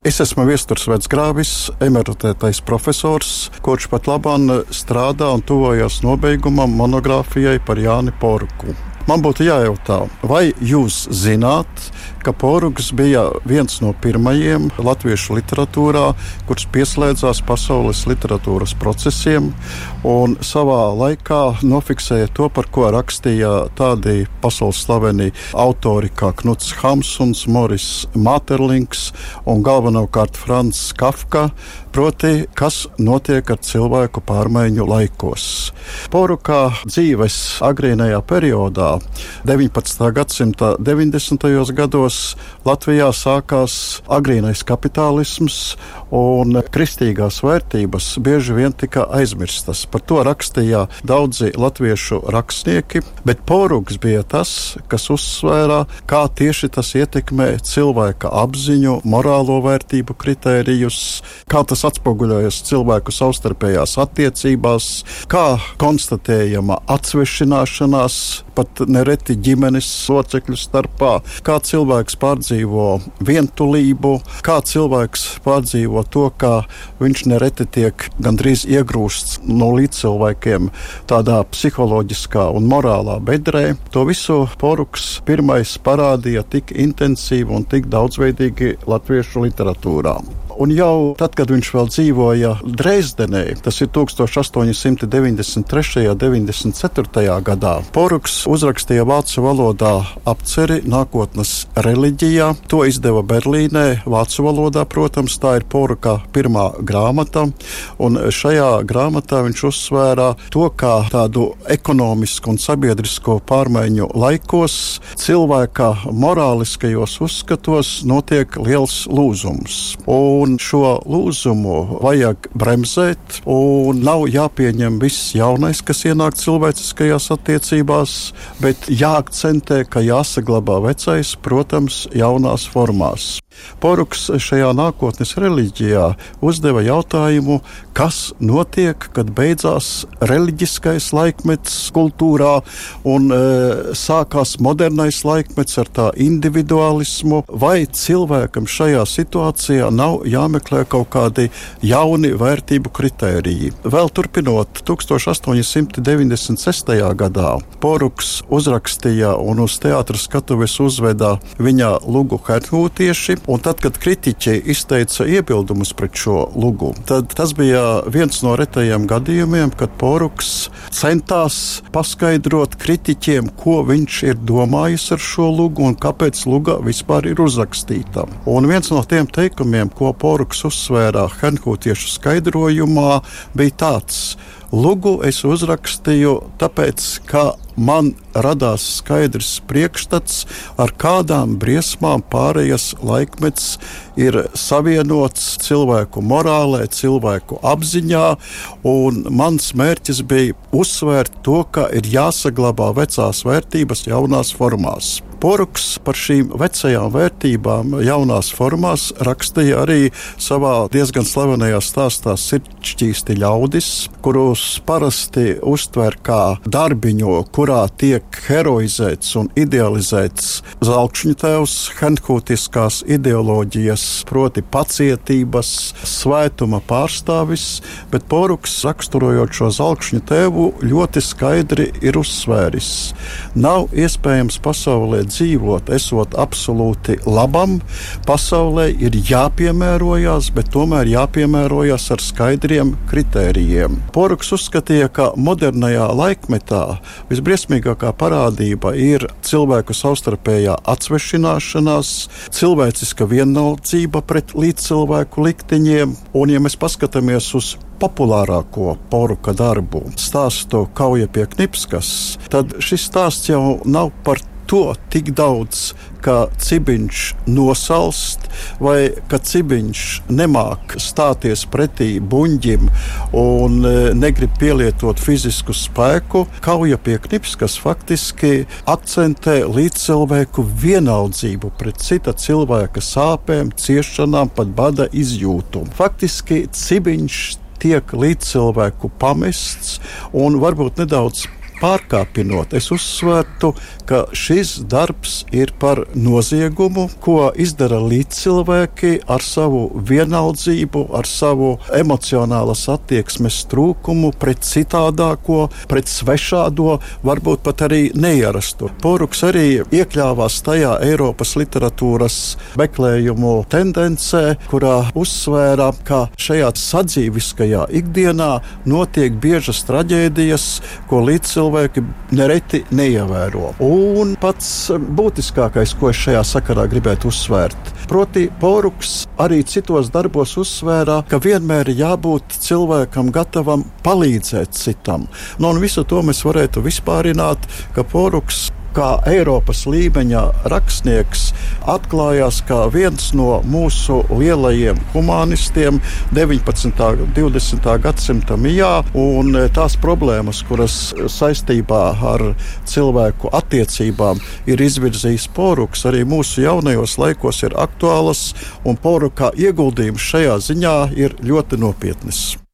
Es esmu viesturs vecgrāvis, emeritētais profesors, kurš pat labāk strādā un tuvojas nobeigumam monogrāfijai par Jāni Porku. Man būtu jājautā, vai jūs zināt, ka Porugs bija viens no pirmajiem latviešu literatūrā, kurš pieslēdzās pasaules literatūras procesiem un savā laikā nofiksēja to, par ko rakstīja tādi pasaules slaveni autori kā Knuts Hamsuns, Moris Materlings un galvenokārt Frans Kafka, proti, kas notiek ar cilvēku pārmaiņu laikos. Porukā dzīves agrīnajā periodā, 19. gadsimta 90. gados, Latvijā sākās agrīnais kapitālisms, un kristīgās vērtības bieži vien tika aizmirstas. Par to rakstīja daudzi latviešu rakstnieki, bet Porugs bija tas, kas uzsvērā, kā tieši tas ietekmē cilvēka apziņu, morālo vērtību kritērijus, kā tas atspoguļojas cilvēku savstarpējās attiecībās, kā konstatējama atsvešināšanās, pat nereti ģimenes locekļu starpā, kā cilvēks pārdzīvo vientulību, kā cilvēks pārdzīvo to, kā viņš nereti tiek gandrīz iegrūsts no līdzcilvēkiem tādā psiholoģiskā un morālā bedrē. To visu Poruks pirmais parādīja tik intensīvi un tik daudzveidīgi latviešu literatūrā. Un jau tad, kad viņš vēl dzīvoja Dresdenē, tas ir 1893. un 94. gadā, Poruks uzrakstīja vācu valodā apceri nākotnes reliģijā. To izdeva Berlīnē, vācu valodā, protams, tā ir Poruka pirmā grāmata. Un šajā grāmatā viņš uzsvērā to, kā tādu ekonomisku un sabiedrisko pārmaiņu laikos cilvēka morāliskajos uzskatos notiek liels lūzums. Un Un šo lūzumu vajag bremzēt, un nav jāpieņem viss jaunais, kas ienāk cilvēciskajās attiecībās, bet jāakcentē, ka jāsaglabā vecais, protams, jaunās formās. Poruks šajā nākotnes reliģijā uzdeva jautājumu, kas notiek, kad beidzās reliģiskais laikmets kultūrā un e, sākās modernais laikmets ar tā individualismu, vai cilvēkam šajā situācijā nav jāmeklē kaut kādi jauni vērtību kritēriji. Vēl turpinot, 1896. gadā Poruks uzrakstīja un uz teātras skatuves uzveda viņa lugu Herhūtieši, Un tad, kad kritiķi izteica iebildumus pret šo lugu, tad tas bija viens no retajiem gadījumiem, kad Poruks centās paskaidrot kritiķiem, ko viņš ir domājis ar šo lugu un kāpēc luga vispār ir uzrakstīta. Un viens no tiem teikumiem, ko Poruks uzsvērā Henhūtiešu skaidrojumā, bija tāds: Lugu es uzrakstīju tāpēc, ka man radās skaidrs priekšstats, ar kādām briesmām pārējais laikmets ir savienots cilvēku morālē, cilvēku apziņā. Mans mērķis bija uzsvērt to, ka ir jāsaglabā vecās vērtības jaunās formās. Poruks par šīm vecajām vērtībām, jaunās formās, rakstīja arī savā diezgan slavenajā stāstā Sirdsķīsti ļaudis, kurus parasti uztver kā darbiņu, kurā tiek heroizēts un idealizēts zelkšņu tēvs, henhūtiskās ideoloģijas, proti pacietības, svētuma pārstāvis, bet Poruks raksturojot šo zelkšņu tēvu ļoti skaidri ir uzsvēris. Nav iespējams pasaulē dzīvot, esot absolūti labam. Pasaulē ir jāpiemērojas, bet tomēr jāpiemērojas ar skaidriem kritērijiem. Poruks uzskatīja, ka modernajā laikmetā visbriesmīgākā parādība ir cilvēku savstarpējā atsvešināšanās, cilvēciska vienaldzība pret līdzcilvēku likteņiem, un, ja mēs paskatāmies uz populārāko poruka darbu, stāstu Kauja pie Knipskas, tad šis stāsts jau nav par to tik daudz, ka cibiņš nosalst, vai ka cibiņš nemāk stāties pretī buļģim un e, negrib pielietot fizisku spēku. Kauja pie knips, kas faktiski akcentē līdzcilvēku vienaldzību pret cita cilvēka sāpēm, ciešanām, pat bada izjūtu. Faktiski cibiņš tiek līdzcilvēku pamests un varbūt nedaudz pārkāpinot, es uzsvērtu, ka šis darbs ir par noziegumu, ko izdara līdzcilvēki ar savu vienaldzību, ar savu emocionālas attieksmes trūkumu pret citādāko, pret svešādo, varbūt pat arī neierastu. Poruks arī iekļāvās tajā Eiropas literatūras meklējumu tendencē, kurā uzsvēra, ka šajā sadzīviskajā ikdienā notiek biežas traģēdijas, ko līdzcilvēki nereti neievēro. Un pats būtiskākais, ko es šajā sakarā gribētu uzsvērt, proti, Poruks arī citos darbos uzsvērā, ka vienmēr ir jābūt cilvēkam gatavam palīdzēt citam. Nu, un visu to mēs varētu vispārināt, ka Poruks kā Eiropas līmeņa rakstnieks atklājās kā viens no mūsu lielajiem humanistiem 19. un 20. gadsimta mijā, un e, tās problēmas, kuras saistībā ar cilvēku attiecībām ir izvirzījis Poruks, arī mūsu jaunajos laikos ir aktuālas, un Poruka ieguldījums šajā ziņā ir ļoti nopietnis.